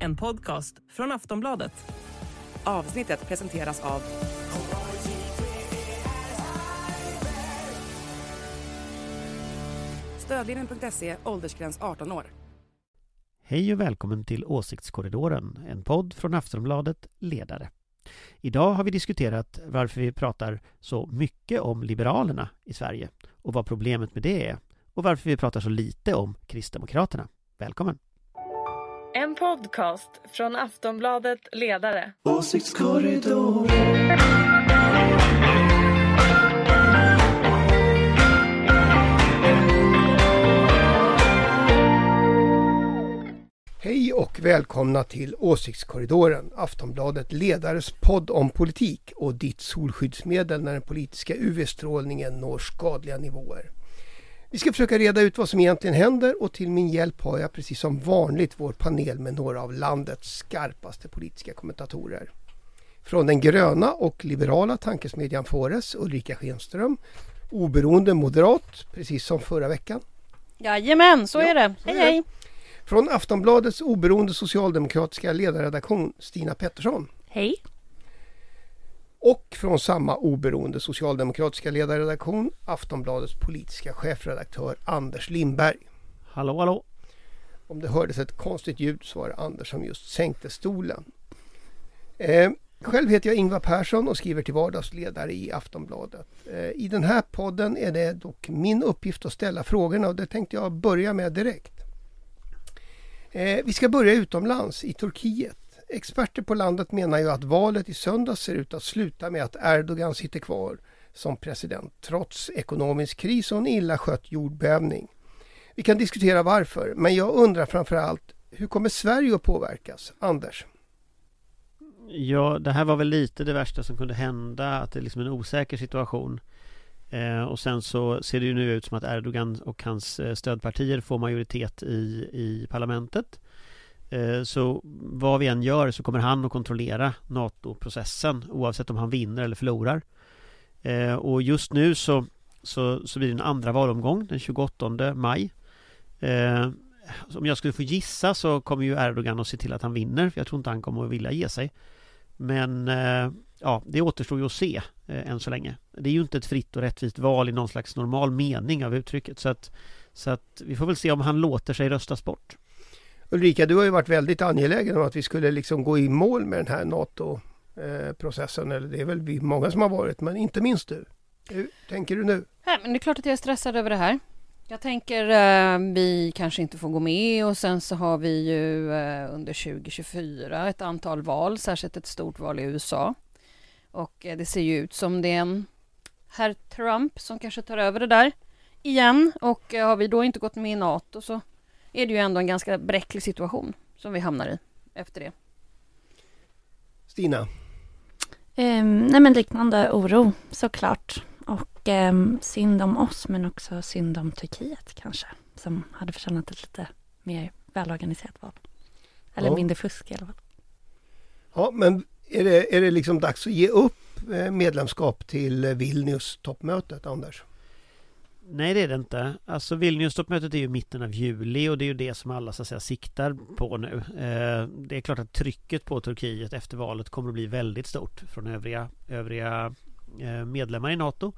En podcast från Aftonbladet. Avsnittet presenteras av Stödlinjen.se, åldersgräns 18 år. Hej och välkommen till Åsiktskorridoren, en podd från Aftonbladet Ledare. Idag har vi diskuterat varför vi pratar så mycket om Liberalerna i Sverige och vad problemet med det är och varför vi pratar så lite om Kristdemokraterna. Välkommen! En podcast från Aftonbladet Ledare. Hej och välkomna till Åsiktskorridoren, Aftonbladet Ledares podd om politik och ditt solskyddsmedel när den politiska UV-strålningen når skadliga nivåer. Vi ska försöka reda ut vad som egentligen händer och till min hjälp har jag precis som vanligt vår panel med några av landets skarpaste politiska kommentatorer. Från den gröna och liberala tankesmedjan Fores, Ulrika Schenström, oberoende moderat, precis som förra veckan. Jajamän, så Ja, är det. så Hej är det. hej! Från Aftonbladets oberoende socialdemokratiska ledarredaktion, Stina Pettersson. Hej! Och från samma oberoende socialdemokratiska ledarredaktion, Aftonbladets politiska chefredaktör Anders Lindberg. Hallå, hallå! Om det hördes ett konstigt ljud så var det Anders som just sänkte stolen. Eh, själv heter jag Ingvar Persson och skriver till vardagsledare i Aftonbladet. Eh, I den här podden är det dock min uppgift att ställa frågorna och det tänkte jag börja med direkt. Eh, vi ska börja utomlands, i Turkiet. Experter på landet menar ju att valet i söndag ser ut att sluta med att Erdogan sitter kvar som president trots ekonomisk kris och en illa skött jordbävning. Vi kan diskutera varför, men jag undrar framförallt hur kommer Sverige att påverkas? Anders? Ja, det här var väl lite det värsta som kunde hända, att det är liksom en osäker situation. Eh, och sen så ser det ju nu ut som att Erdogan och hans eh, stödpartier får majoritet i, i parlamentet. Eh, så vad vi än gör så kommer han att kontrollera NATO-processen oavsett om han vinner eller förlorar. Eh, och just nu så, så, så blir det en andra valomgång den 28 maj. Eh, om jag skulle få gissa så kommer ju Erdogan att se till att han vinner. För jag tror inte han kommer att vilja ge sig. Men ja, det återstår ju att se eh, än så länge. Det är ju inte ett fritt och rättvist val i någon slags normal mening av uttrycket. Så att, så att vi får väl se om han låter sig röstas bort. Ulrika, du har ju varit väldigt angelägen om att vi skulle liksom gå i mål med den här NATO-processen. Eh, Eller det är väl vi många som har varit, men inte minst du. Hur tänker du nu? Nej, men det är klart att jag är stressad över det här. Jag tänker eh, vi kanske inte får gå med och sen så har vi ju eh, under 2024 ett antal val, särskilt ett stort val i USA. Och eh, det ser ju ut som det är en herr Trump som kanske tar över det där igen. Och eh, har vi då inte gått med i NATO så är det ju ändå en ganska bräcklig situation som vi hamnar i efter det. Stina? Um, nej men liknande oro såklart. Och um, synd om oss men också synd om Turkiet kanske. Som hade förtjänat ett lite mer välorganiserat val. Eller Ja. mindre fusk i alla fall. Ja, men är det, är det liksom dags att ge upp eh, medlemskap till eh, Vilnius toppmötet, Anders? Nej det är det inte. Alltså Vilnius-toppmötet är ju mitten av juli och det är ju det som alla så att säga siktar på nu. Eh, det är klart att trycket på Turkiet efter valet kommer att bli väldigt stort från övriga, övriga eh, medlemmar i NATO.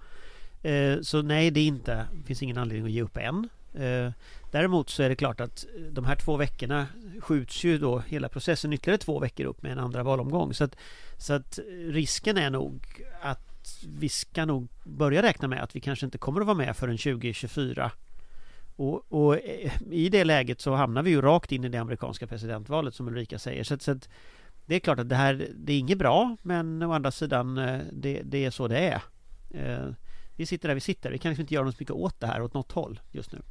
Eh, så nej, det är inte, det finns ingen anledning att ge upp än. Eh, däremot så är det klart att de här två veckorna skjuts ju då hela processen ytterligare två veckor upp med en andra valomgång. Så att, så att risken är nog att vi ska nog börja räkna med att vi kanske inte kommer att vara med förrän 2024. Och, och eh, i det läget så hamnar vi ju rakt in i det amerikanska presidentvalet som Ulrika säger. Så, så att det är klart att det här, det är inget bra men å andra sidan eh, det, det är så det är. Eh, vi sitter där vi sitter. Vi kan liksom inte göra något mycket åt det här åt något håll just nu.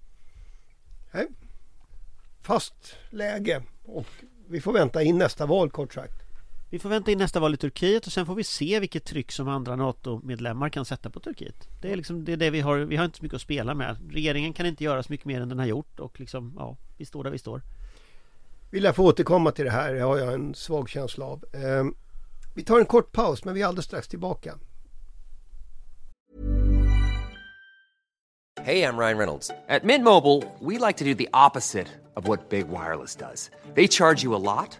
Fast läge och vi får vänta in nästa val kort sagt. Vi får vänta in nästa val i Turkiet och sen får vi se vilket tryck som andra NATO-medlemmar kan sätta på Turkiet. Det är liksom det, är det vi har. Vi har inte så mycket att spela med. Regeringen kan inte göra så mycket mer än den har gjort och liksom, ja, vi står där vi står. Vi lär få återkomma till det här, det har jag en svag känsla av. Ehm, Vi tar en kort paus men vi är alldeles strax tillbaka. Hey, I'm Ryan Reynolds. At Mint Mobile, we like to do the opposite of what Big Wireless does. They charge you a lot,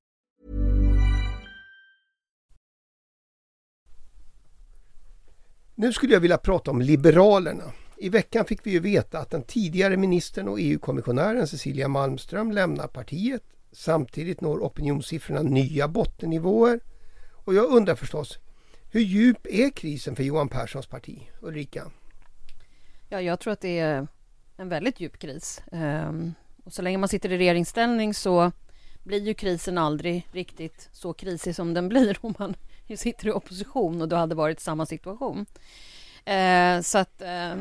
Nu skulle jag vilja prata om Liberalerna. I veckan fick vi ju veta att den tidigare ministern och EU-kommissionären Cecilia Malmström lämnar partiet. Samtidigt når opinionssiffrorna nya bottennivåer. Och jag undrar förstås, hur djup är krisen för Johan Perssons parti? Ulrika? Ja, jag tror att det är en väldigt djup kris. Ehm, och så länge man sitter i regeringsställning så blir ju krisen aldrig riktigt så krisig som den blir om man sitter i opposition och då hade varit i samma situation. Ehm, så att eh,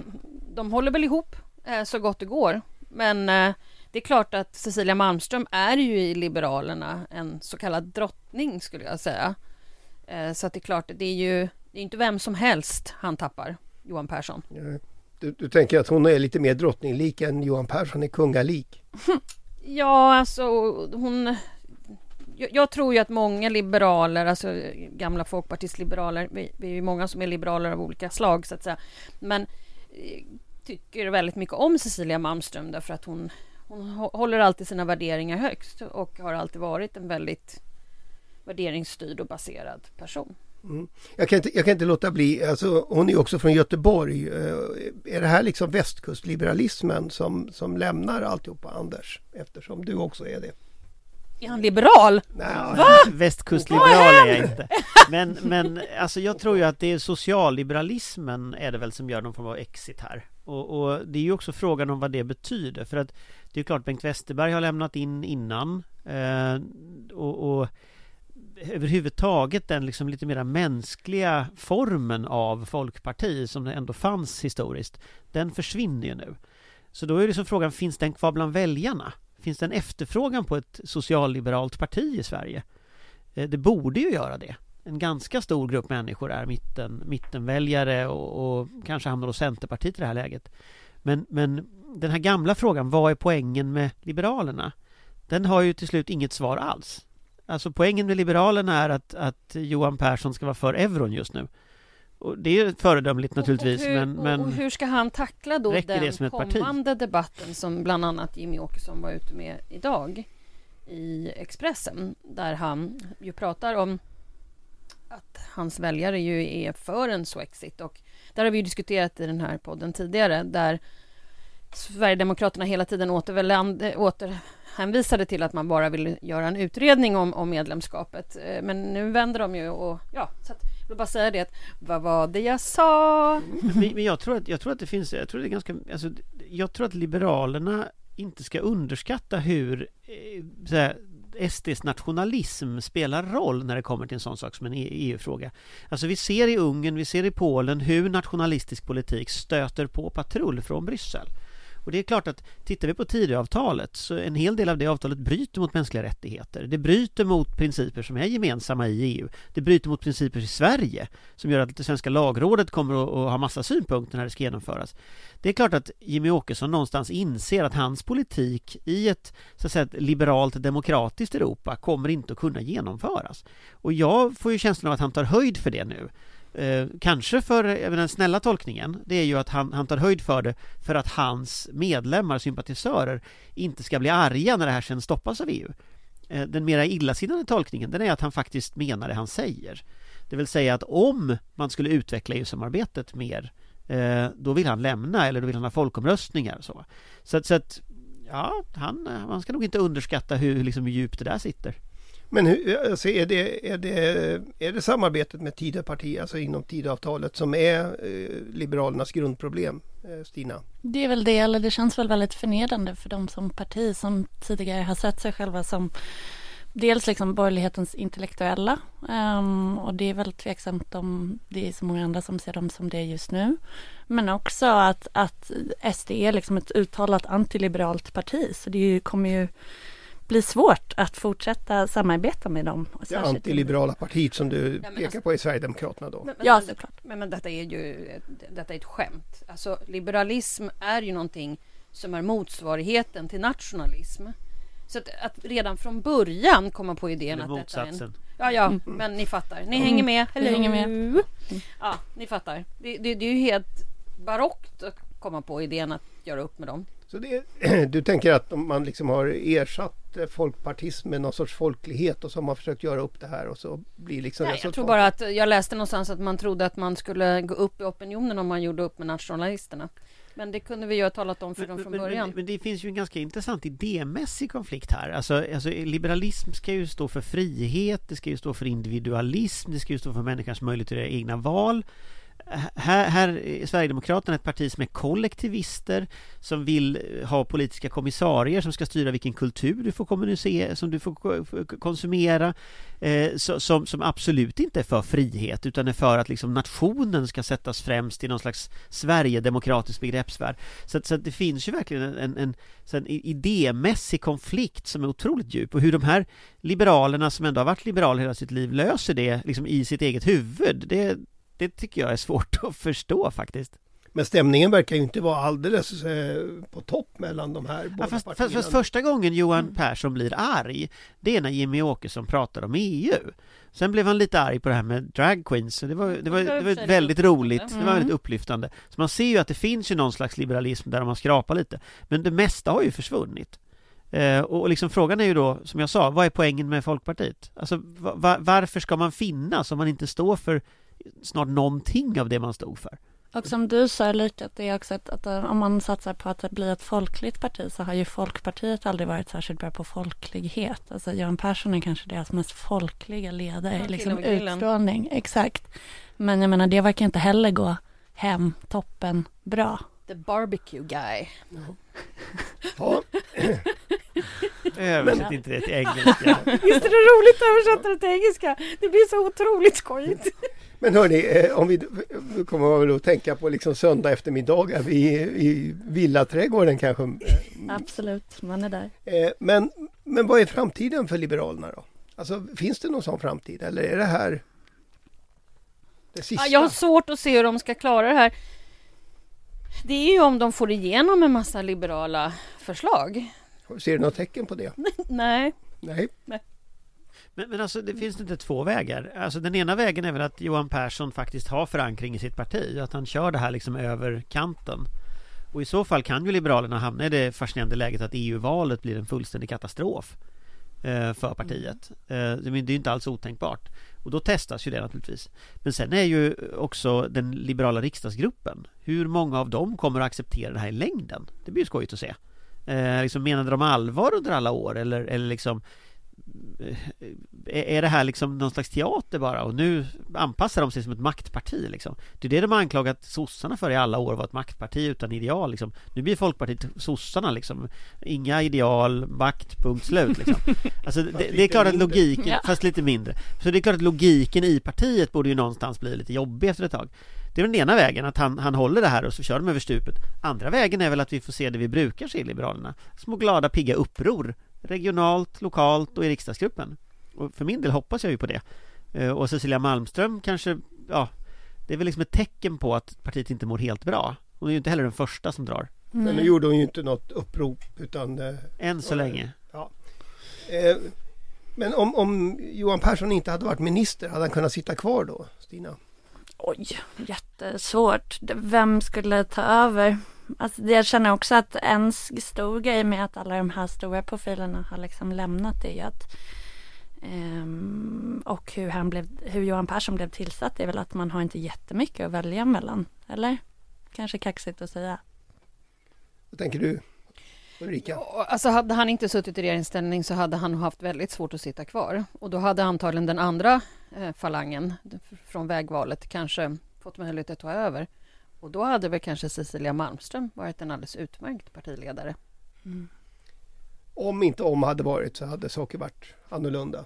de håller väl ihop eh, så gott det går. Men eh, det är klart att Cecilia Malmström är ju i Liberalerna en så kallad drottning skulle jag säga. Eh, så att det är klart, det är ju det är inte vem som helst han tappar, Johan Persson. Du, du tänker att hon är lite mer drottninglik än Johan Persson är kungalik? Ja, alltså hon... Jag, jag tror ju att många liberaler, alltså gamla folkpartistliberaler, vi, vi är ju många som är liberaler av olika slag så att säga, men eh, tycker väldigt mycket om Cecilia Malmström därför att hon, hon håller alltid sina värderingar högst och har alltid varit en väldigt värderingsstyrd och baserad person. Mm. Jag, kan inte, jag kan inte låta bli, alltså, hon är också från Göteborg. Eh, är det här liksom västkustliberalismen som, som lämnar alltihopa Anders? Eftersom du också är det. Är han liberal? Nej, Västkustliberal är jag inte. Men, men alltså jag tror ju att det är socialliberalismen är det väl som gör någon form av exit här. Och, och det är ju också frågan om vad det betyder. För att det är klart Bengt Westerberg har lämnat in innan. Eh, och, och överhuvudtaget den liksom lite mera mänskliga formen av folkparti som det ändå fanns historiskt. Den försvinner ju nu. Så då är liksom frågan, finns den kvar bland väljarna? Finns det en efterfrågan på ett socialliberalt parti i Sverige? Eh, det borde ju göra det. En ganska stor grupp människor är mitten, mittenväljare och, och kanske hamnar hos Centerpartiet i det här läget. Men, men den här gamla frågan, vad är poängen med Liberalerna? Den har ju till slut inget svar alls. Alltså poängen med Liberalerna är att, att Johan Persson ska vara för euron just nu. Och det är föredömligt naturligtvis och hur, men, men... Och, hur ska han tackla då den kommande debatten som bland annat Jimmy Åkesson var ute med idag i Expressen där han ju pratar om att hans väljare ju är för en Swexit och där har vi ju diskuterat i den här podden tidigare där Sverigedemokraterna hela tiden återhänvisade till att man bara vill göra en utredning om, om medlemskapet. Eh, Men nu vänder de ju och ja, så att, vill bara säga det att vad var det jag sa? Mm. Men, men jag tror att, jag tror att det finns, jag tror det är ganska, alltså, jag tror att Liberalerna inte ska underskatta hur eh, så här, SDs nationalism spelar roll när det kommer till en sån sak som en e EU-fråga. Alltså vi ser i Ungern, vi ser i Polen hur nationalistisk politik stöter på patrull från Bryssel. Och det är klart att tittar vi på Tidöavtalet så en hel del av det avtalet bryter mot mänskliga rättigheter. Det bryter mot principer som är gemensamma i EU. Det bryter mot principer i Sverige som gör att det svenska lagrådet kommer att, ha massa synpunkter när det ska genomföras. Det är klart att Jimmy Åkesson någonstans inser att hans politik i ett, så att säga, ett liberalt demokratiskt Europa kommer inte att kunna genomföras. Och jag får ju känslan av att han tar höjd för det nu. Eh, kanske för menar, den snälla tolkningen, det är ju att han, han tar höjd för det för att hans medlemmar, sympatisörer, inte ska bli arga när det här sen stoppas av EU. Eh, den mera illasinnade tolkningen, den är att han faktiskt menar det han säger. Det vill säga att om man skulle utveckla EU-samarbetet mer, eh, då vill han lämna eller då vill han ha folkomröstningar och så. Så, att- så att, ja, han, man ska nog inte underskatta hur liksom, djupt det där sitter. Men hur, alltså är, det, är, det, är det samarbetet med Tidöpartiet, alltså inom Tidöavtalet, som är eh, Liberalernas grundproblem, eh, Stina? Det är väl det, eller det känns väl väldigt förnedrande för de som parti som tidigare har sett sig själva som dels liksom borgerlighetens intellektuella um, och det är väl tveksamt om det är så många andra som ser dem som det just nu. Men också att, att SD är liksom ett uttalat antiliberalt parti så det ju, kommer ju bli svårt att fortsätta samarbeta med dem. Det antiliberala partiet som du men pekar alltså- på är Sverigedemokraterna då. Men, men, Ja, men, såklart. men, men detta är ju detta är ett skämt. Alltså liberalism är ju någonting som är motsvarigheten till nationalism. Så att, att redan från början komma på idén att detta är en... motsatsen. Ja, ja, men ni fattar. Ni hänger med, eller hänger med. hur? Ja, ni fattar. Det, det, det är ju helt barockt att komma på idén att göra upp med dem. Så det, du tänker att om man liksom har ersatt eh, folkpartism med någon sorts folklighet och så har man försökt göra upp det här och så blir liksom Nej, jag tror bara att jag läste någonstans att man trodde att man skulle gå upp i opinionen om man gjorde upp med nationalisterna. Men det kunde vi ju ha talat om för dem från men, början. Men, men det finns ju en ganska intressant idémässig konflikt här. Alltså, alltså liberalism ska ju stå för frihet, det ska ju stå för individualism, det ska ju stå för människans möjlighet att göra egna val. Här, här är Sverigedemokraterna ett parti som är kollektivister som vill eh, ha politiska kommissarier som ska styra vilken kultur du får kommunicera, som du får konsumera eh, som, som absolut inte är för frihet utan är för att liksom nationen ska sättas främst i någon slags Sverigedemokratisk begreppsvärld. Så, så det finns ju verkligen en, en, en, en idémässig konflikt som är otroligt djup och hur de här liberalerna som ändå har varit liberaler hela sitt liv löser det liksom i sitt eget huvud. Det, det tycker jag är svårt att förstå faktiskt. Men stämningen verkar ju inte vara alldeles eh, på topp mellan de här Ja, båda fast, partierna. fast, första gången Johan Persson blir arg Det är när Jimmy Åkesson pratar om EU Sen blev han lite arg på det här med drag queens så Det var, det var, Det var väldigt roligt. Det var Mm. väldigt upplyftande Så man ser ju att det finns ju någon slags liberalism där de har skrapat lite Men det mesta har ju försvunnit eh, Och liksom frågan är ju då, som jag sa, vad är poängen med Folkpartiet? Alltså va, va, varför ska man finnas om man inte står för snart någonting av det man stod för? Och som du sa Ulrika, att det är också ett, att eh, om man satsar på att det blir ett folkligt parti så har ju Folkpartiet aldrig varit särskilt bra på folklighet. Alltså Göran Persson är kanske deras mest folkliga ledare Ja, liksom utstrålning. Exakt. Men jag menar, det verkar inte heller gå hem toppen bra. The barbecue guy. Ja, Översätt inte det till engelska Visst är det roligt att översätta det till engelska? Det blir så otroligt skojigt. men hörni, eh, om vi kommer man väl att tänka på liksom söndag eftermiddagar i, i villaträdgården kanske. Absolut, man är där. Eh, men, men vad är framtiden för Liberalerna då? Alltså finns det någon sån framtid eller är det här det sista? Ja, jag har svårt att se hur de ska klara det här. Det är ju om de får igenom en massa liberala förslag. Ser du något tecken på det? Nej. Nej. Men, men alltså det finns inte två vägar. Alltså den ena vägen är väl att Johan Persson faktiskt har förankring i sitt parti. Att han kör det här liksom över kanten. Och i så fall kan ju Liberalerna hamna i det fascinerande läget att EU-valet blir en fullständig katastrof. eh, För partiet. Eh, Det är ju inte alls otänkbart. Och då testas ju det naturligtvis. Men sen är ju också den liberala riksdagsgruppen. Hur många av dem kommer att acceptera det här i längden? Det blir ju skojigt att se. Eh, liksom menade de allvar under alla år eller, eller liksom eh, är är det här liksom någon slags teater bara och nu anpassar de sig som ett maktparti liksom? Det är det de har anklagat sossarna för i alla år, var ett maktparti utan ideal liksom. Nu blir Folkpartiet sossarna liksom. Inga ideal, makt, punkt slut liksom. Alltså det, det är klart att logiken, fast lite mindre. Så det är klart att logiken i partiet borde ju någonstans bli lite jobbig efter ett tag. Det är den ena vägen, att han, han håller det här och så kör de över stupet. Andra vägen är väl att vi får se det vi brukar se i Liberalerna. Små glada pigga uppror. Regionalt, lokalt och i riksdagsgruppen. Och för min del hoppas jag ju på det. Eh, Och Cecilia Malmström kanske, ja, det är väl liksom ett tecken på att partiet inte mår helt bra. Hon är ju inte heller den första som drar. Men nu gjorde hon ju inte något upprop utan eh, Än så Ja, länge. eh, Men om, om Johan Persson inte hade varit minister, hade han kunnat sitta kvar då, Stina? Oj, jättesvårt. Vem skulle ta över? Alltså, jag känner också att en stor grej med att alla de här stora profilerna har liksom lämnat är ju att um, och hur, han blev, hur Johan Persson blev tillsatt är väl att man har inte jättemycket att välja mellan. Eller? Kanske kaxigt att säga. Vad tänker du Ulrika? Alltså hade han inte suttit i regeringsställning så hade han haft väldigt svårt att sitta kvar. Och då hade antagligen den andra eh, falangen från vägvalet kanske fått möjlighet att ta över. Och då hade väl kanske Cecilia Malmström varit en alldeles utmärkt partiledare. Om inte om hade varit så hade saker varit annorlunda.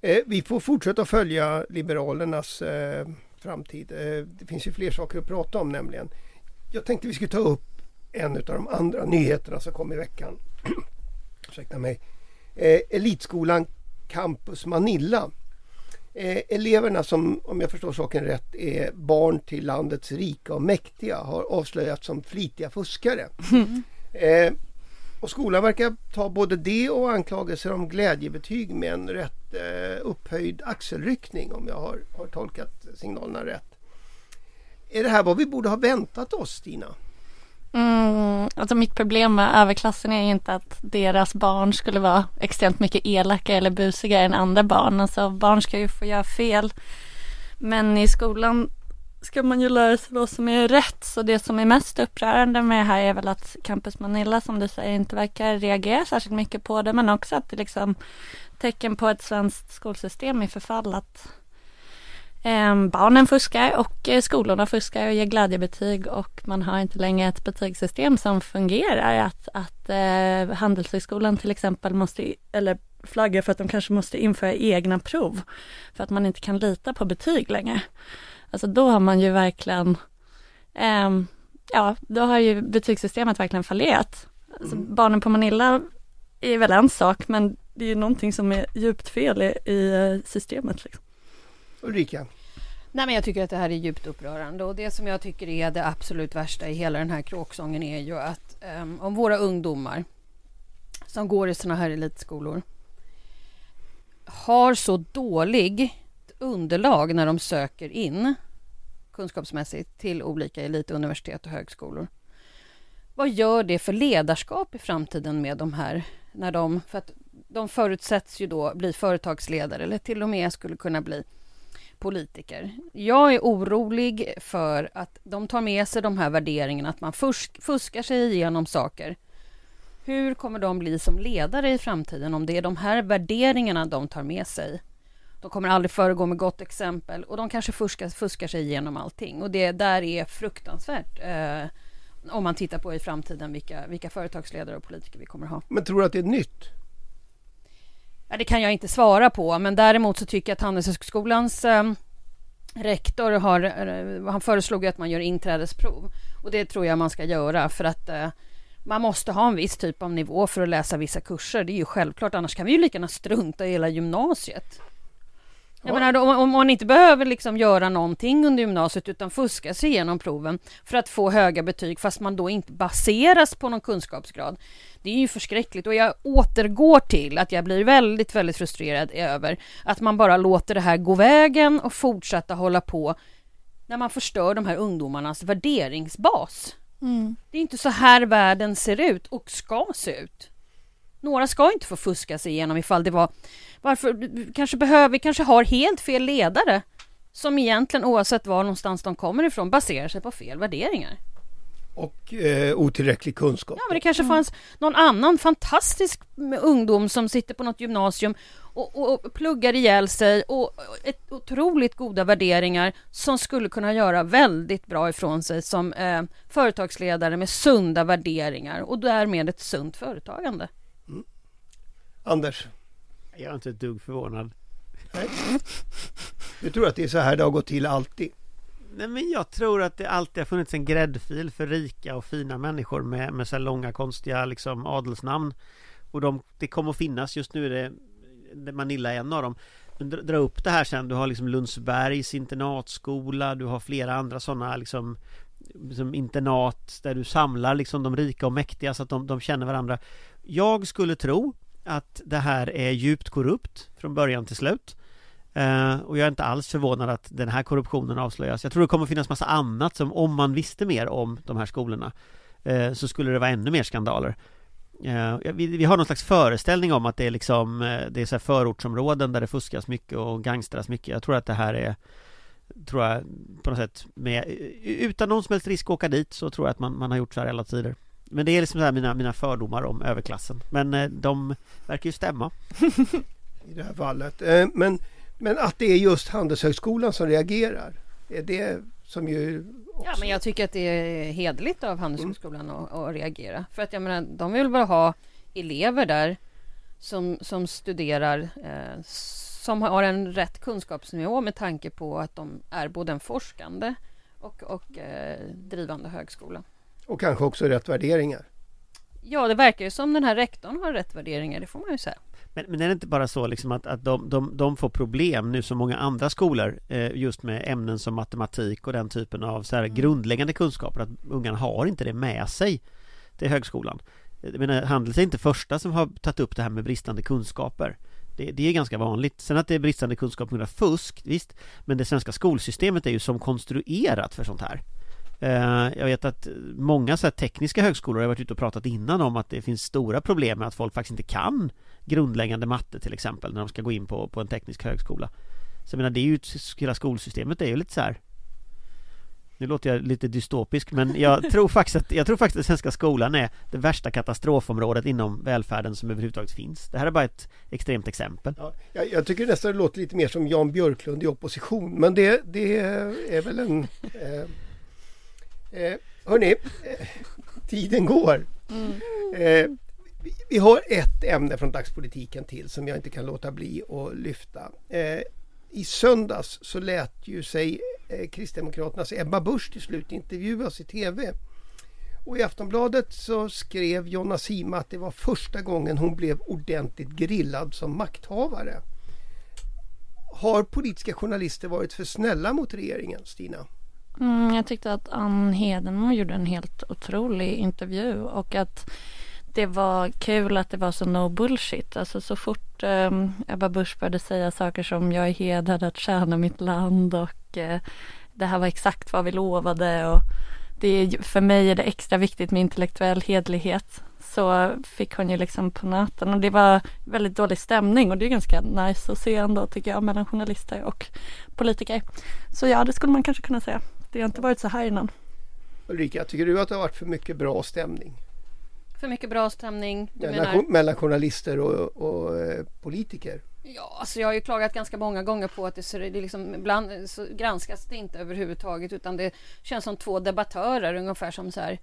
Eh, vi får fortsätta följa Liberalernas eh, framtid. Eh, det finns ju fler saker att prata om nämligen. Jag tänkte vi skulle ta upp en av de andra nyheterna som kom i veckan. Ursäkta mig. eh, elitskolan Campus Manilla. Eh, eleverna som, om jag förstår saken rätt, är barn till landets rika och mäktiga har avslöjats som flitiga fuskare. Eh, och skolan verkar ta både det och anklagelser om glädjebetyg med en rätt eh, upphöjd axelryckning om jag har, har tolkat signalerna rätt. Är det här vad vi borde ha väntat oss Stina? Mm, alltså mitt problem med överklassen är inte att deras barn skulle vara extremt mycket elaka eller busiga än andra barn. Alltså barn ska ju få göra fel. Men i skolan ska man ju lära sig vad som är rätt. Så det som är mest upprörande med det här är väl att Campus Manilla som du säger inte verkar reagera särskilt mycket på det. Men också att det liksom tecken på ett svenskt skolsystem i förfall. Att barnen fuskar och eh, skolorna fuskar och ger glädjebetyg och man har inte längre ett betygssystem som fungerar. Att, att eh, Handelshögskolan till exempel måste, eller flaggar för att de kanske måste införa egna prov för att man inte kan lita på betyg längre. Alltså då har man ju verkligen, eh, ja, då har ju betygssystemet verkligen fallerat. Alltså, Barnen på Manilla är väl en sak, men det är ju någonting som är djupt fel i, i systemet. Liksom. Ulrika? Nej, men jag tycker att det här är djupt upprörande och det som jag tycker är det absolut värsta i hela den här kråksången är ju att um, om våra ungdomar som går i såna här elitskolor har så dåligt underlag när de söker in kunskapsmässigt till olika elituniversitet och högskolor. Vad gör det för ledarskap i framtiden med de här? När de, för att de förutsätts ju då bli företagsledare eller till och med skulle kunna bli politiker. Jag är orolig för att de tar med sig de här värderingarna, att man fusk, fuskar sig igenom saker. Hur kommer de bli som ledare i framtiden om det är de här värderingarna de tar med sig? De kommer aldrig föregå med gott exempel och de kanske fuskar, fuskar sig igenom allting. Och det där är fruktansvärt eh, om man tittar på i framtiden vilka, vilka företagsledare och politiker vi kommer ha. Men tror du att det är nytt? Ja, det kan jag inte svara på, men däremot så tycker jag att Handelshögskolans eh, rektor har, eh, han föreslog att man gör inträdesprov och det tror jag man ska göra för att eh, man måste ha en viss typ av nivå för att läsa vissa kurser. Det är ju självklart, annars kan vi ju lika gärna strunta i hela gymnasiet. Jag menar, om, om man inte behöver liksom göra någonting under gymnasiet utan fuska sig igenom proven för att få höga betyg fast man då inte baseras på någon kunskapsgrad. Det är ju förskräckligt och jag återgår till att jag blir väldigt, väldigt frustrerad över att man bara låter det här gå vägen och fortsätta hålla på när man förstör de här ungdomarnas värderingsbas. Mm. Det är inte så här världen ser ut och ska se ut. Några ska inte få fuska sig igenom ifall det var varför kanske behöver vi kanske har helt fel ledare som egentligen oavsett var någonstans de kommer ifrån baserar sig på fel värderingar. Och eh, otillräcklig kunskap. Ja, men det kanske fanns någon annan fantastisk ungdom som sitter på något gymnasium och, och, och pluggar ihjäl sig och, och ett otroligt goda värderingar som skulle kunna göra väldigt bra ifrån sig som eh, företagsledare med sunda värderingar och därmed ett sunt företagande. Anders? Jag är inte ett dugg förvånad. Du tror att det är så här det har gått till alltid? Nej men jag tror att det alltid har funnits en gräddfil för rika och fina människor med, med så här långa konstiga liksom adelsnamn. Och de, det kommer att finnas, just nu är det Manilla är en av dem. Men dra, dra upp det här sen, du har liksom Lundsbergs internatskola, du har flera andra sådana liksom liksom internat där du samlar liksom de rika och mäktiga så att de, de känner varandra. Jag skulle tro att det här är djupt korrupt från början till slut. Eh, och jag är inte alls förvånad att den här korruptionen avslöjas. Jag tror det kommer finnas massa annat som om man visste mer om de här skolorna eh, så skulle det vara ännu mer skandaler. Eh, vi, vi, har någon slags föreställning om att det är liksom det är så här förortsområden där det fuskas mycket och gangstras mycket. Jag tror att det här är tror jag på något sätt med, utan någon som helst risk att åka dit så tror jag att man, man har gjort så här hela tiden. tider. Men det är liksom så här mina, mina fördomar om överklassen. Men de verkar ju stämma. I det här fallet. Men men att det är just Handelshögskolan som reagerar. Är det som ju också... Ja, men jag tycker att det är hederligt av Handelshögskolan mm. att, att, reagera. För att jag menar, de vill bara ha elever där som, som studerar eh, som har en rätt kunskapsnivå med tanke på att de är både en forskande och, och eh, drivande högskola. Och kanske också rätt värderingar. Ja, det verkar ju som den här rektorn har rätt värderingar, det får man ju säga. Men, men är det inte bara så liksom att, att de, de, de får problem nu som många andra skolor eh, just med ämnen som matematik och den typen av så här Mm. grundläggande kunskaper att ungarna har inte det med sig till högskolan. Jag menar, Handels är inte första som har tagit upp det här med bristande kunskaper. Det, det är ganska vanligt. Sen att det är bristande kunskap på grund av fusk, visst. Men det svenska skolsystemet är ju som konstruerat för sånt här. Eh, Jag vet att många så här tekniska högskolor har varit ute och pratat innan om att det finns stora problem med att folk faktiskt inte kan grundläggande matte till exempel när de ska gå in på, på en teknisk högskola. Så jag menar, det är ju, hela skolsystemet är ju lite så här nu låter jag lite dystopisk men jag tror faktiskt att, jag tror faktiskt att svenska skolan är det värsta katastrofområdet inom välfärden som överhuvudtaget finns. Det här är bara ett extremt exempel. Ja, jag, jag tycker nästan det låter lite mer som Jan Björklund i opposition men det, det är väl en... Eh, eh, hörni, eh, tiden går. Eh, vi, vi har ett ämne från dagspolitiken till som jag inte kan låta bli att lyfta. Eh, I söndags så lät ju sig eh, Kristdemokraternas Ebba Busch till slut intervjuas i TV. Och i Aftonbladet så skrev Jonna Sima att det var första gången hon blev ordentligt grillad som makthavare. Har politiska journalister varit för snälla mot regeringen, Stina? Mm, jag tyckte att Ann Hedenmo gjorde en helt otrolig intervju och att det var kul att det var så no bullshit. Alltså så fort eh, Ebba Busch började säga saker som jag är hedrad att tjäna mitt land och eh, det här var exakt vad vi lovade och det är, för mig är det extra viktigt med intellektuell hedlighet. Så fick hon ju liksom på nöten och det var väldigt dålig stämning och det är ganska nice att se ändå tycker jag mellan journalister och politiker. Så ja, det skulle man kanske kunna säga. Det har inte varit så här innan. Ulrika, tycker du att det har varit för mycket bra stämning För mycket bra stämning. Du mellan, menar? mellan journalister och, och eh, politiker? Ja, alltså jag har ju klagat ganska många gånger på att det, ser, det är liksom, ibland så granskas det inte överhuvudtaget utan det känns som två debattörer ungefär som så här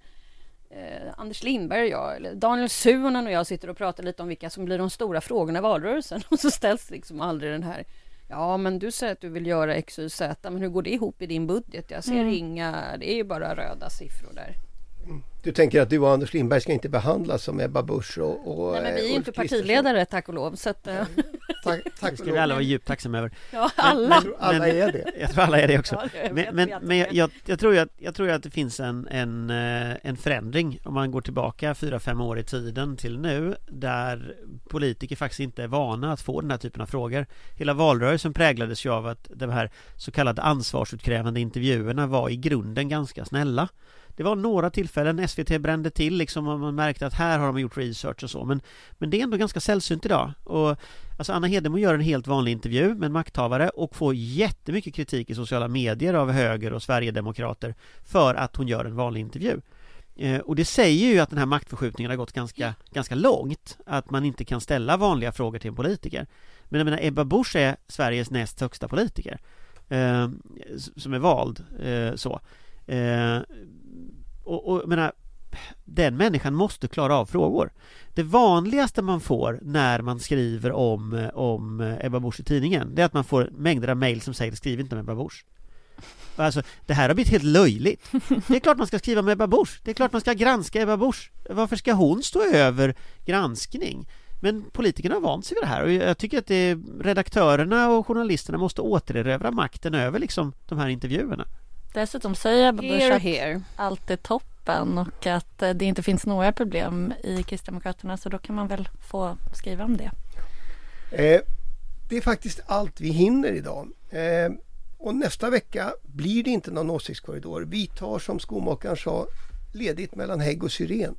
eh, Anders Lindberg och jag eller Daniel Suhonen och jag sitter och pratar lite om vilka som blir de stora frågorna i valrörelsen och så ställs liksom aldrig den här Ja, men du säger att du vill göra X, Y, Z, men hur går det ihop i din budget? Jag ser Mm. inga, det är ju bara röda siffror där. Du tänker att du och Anders Lindberg ska inte behandlas som Ebba Busch och, och Nej, men vi är eh, ju Ulf inte partiledare tack och lov, så att eh, Tack, Det tack ska vi alla vara djupt tacksamma över. ja, alla. Jag tror alla är det. Jag tror alla är det också. Ja, vet, Men, men, men jag, jag, tror ju att, jag tror att det finns en, en, eh, en förändring om man går tillbaka fyra fem år i tiden till nu där politiker faktiskt inte är vana att få den här typen av frågor. Hela valrörelsen präglades ju av att de här så kallade ansvarsutkrävande intervjuerna var i grunden ganska snälla. Det var några tillfällen SVT brände till liksom och man märkte att här har de gjort research och så men, men det är ändå ganska sällsynt idag. Och Alltså Anna Hedemo gör en helt vanlig intervju med en makthavare och får jättemycket kritik i sociala medier av höger och Sverigedemokrater för att hon gör en vanlig intervju. Eh, och det säger ju att den här maktförskjutningen har gått ganska, ganska långt. Att man inte kan ställa vanliga frågor till en politiker. Men jag menar Ebba Busch är Sveriges näst högsta politiker. Eh, som är vald eh, så. Eh, och, och jag menar, den människan måste klara av frågor. Det vanligaste man får när man skriver om, om Ebba Busch i tidningen Det är att man får mängder av mejl som säger skriv inte om Ebba Busch. Alltså, det här har blivit helt löjligt. Det är klart man ska skriva om Ebba Busch. Det är klart man ska granska Ebba Busch. Varför ska hon stå över granskning? Men politikerna har vant sig vid det här och jag tycker att det är, redaktörerna och journalisterna måste återerövra makten över liksom de här intervjuerna. Dessutom säger here. allt är toppen och att eh, det inte finns några problem i Kristdemokraterna så då kan man väl få skriva om det. Eh, det är faktiskt allt vi hinner idag. Eh, och nästa vecka blir det inte någon åsiktskorridor. Vi tar som skomakaren sa ledigt mellan hägg och syren.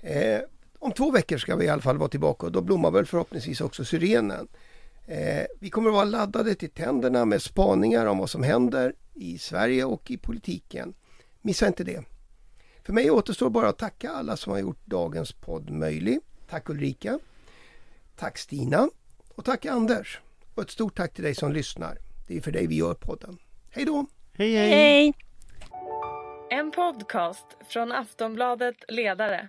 Eh, om två veckor ska vi i alla fall vara tillbaka och då blommar väl förhoppningsvis också syrenen. Eh, vi kommer att vara laddade till tänderna med spaningar om vad som händer i Sverige och i politiken. Missa inte det. För mig återstår bara att tacka alla som har gjort dagens podd möjlig. Tack Ulrika. Tack Stina. Och tack Anders. Och ett stort tack till dig som lyssnar. Det är för dig vi gör podden. Hej då! Hej hej! Hej! En podcast från Aftonbladet Ledare.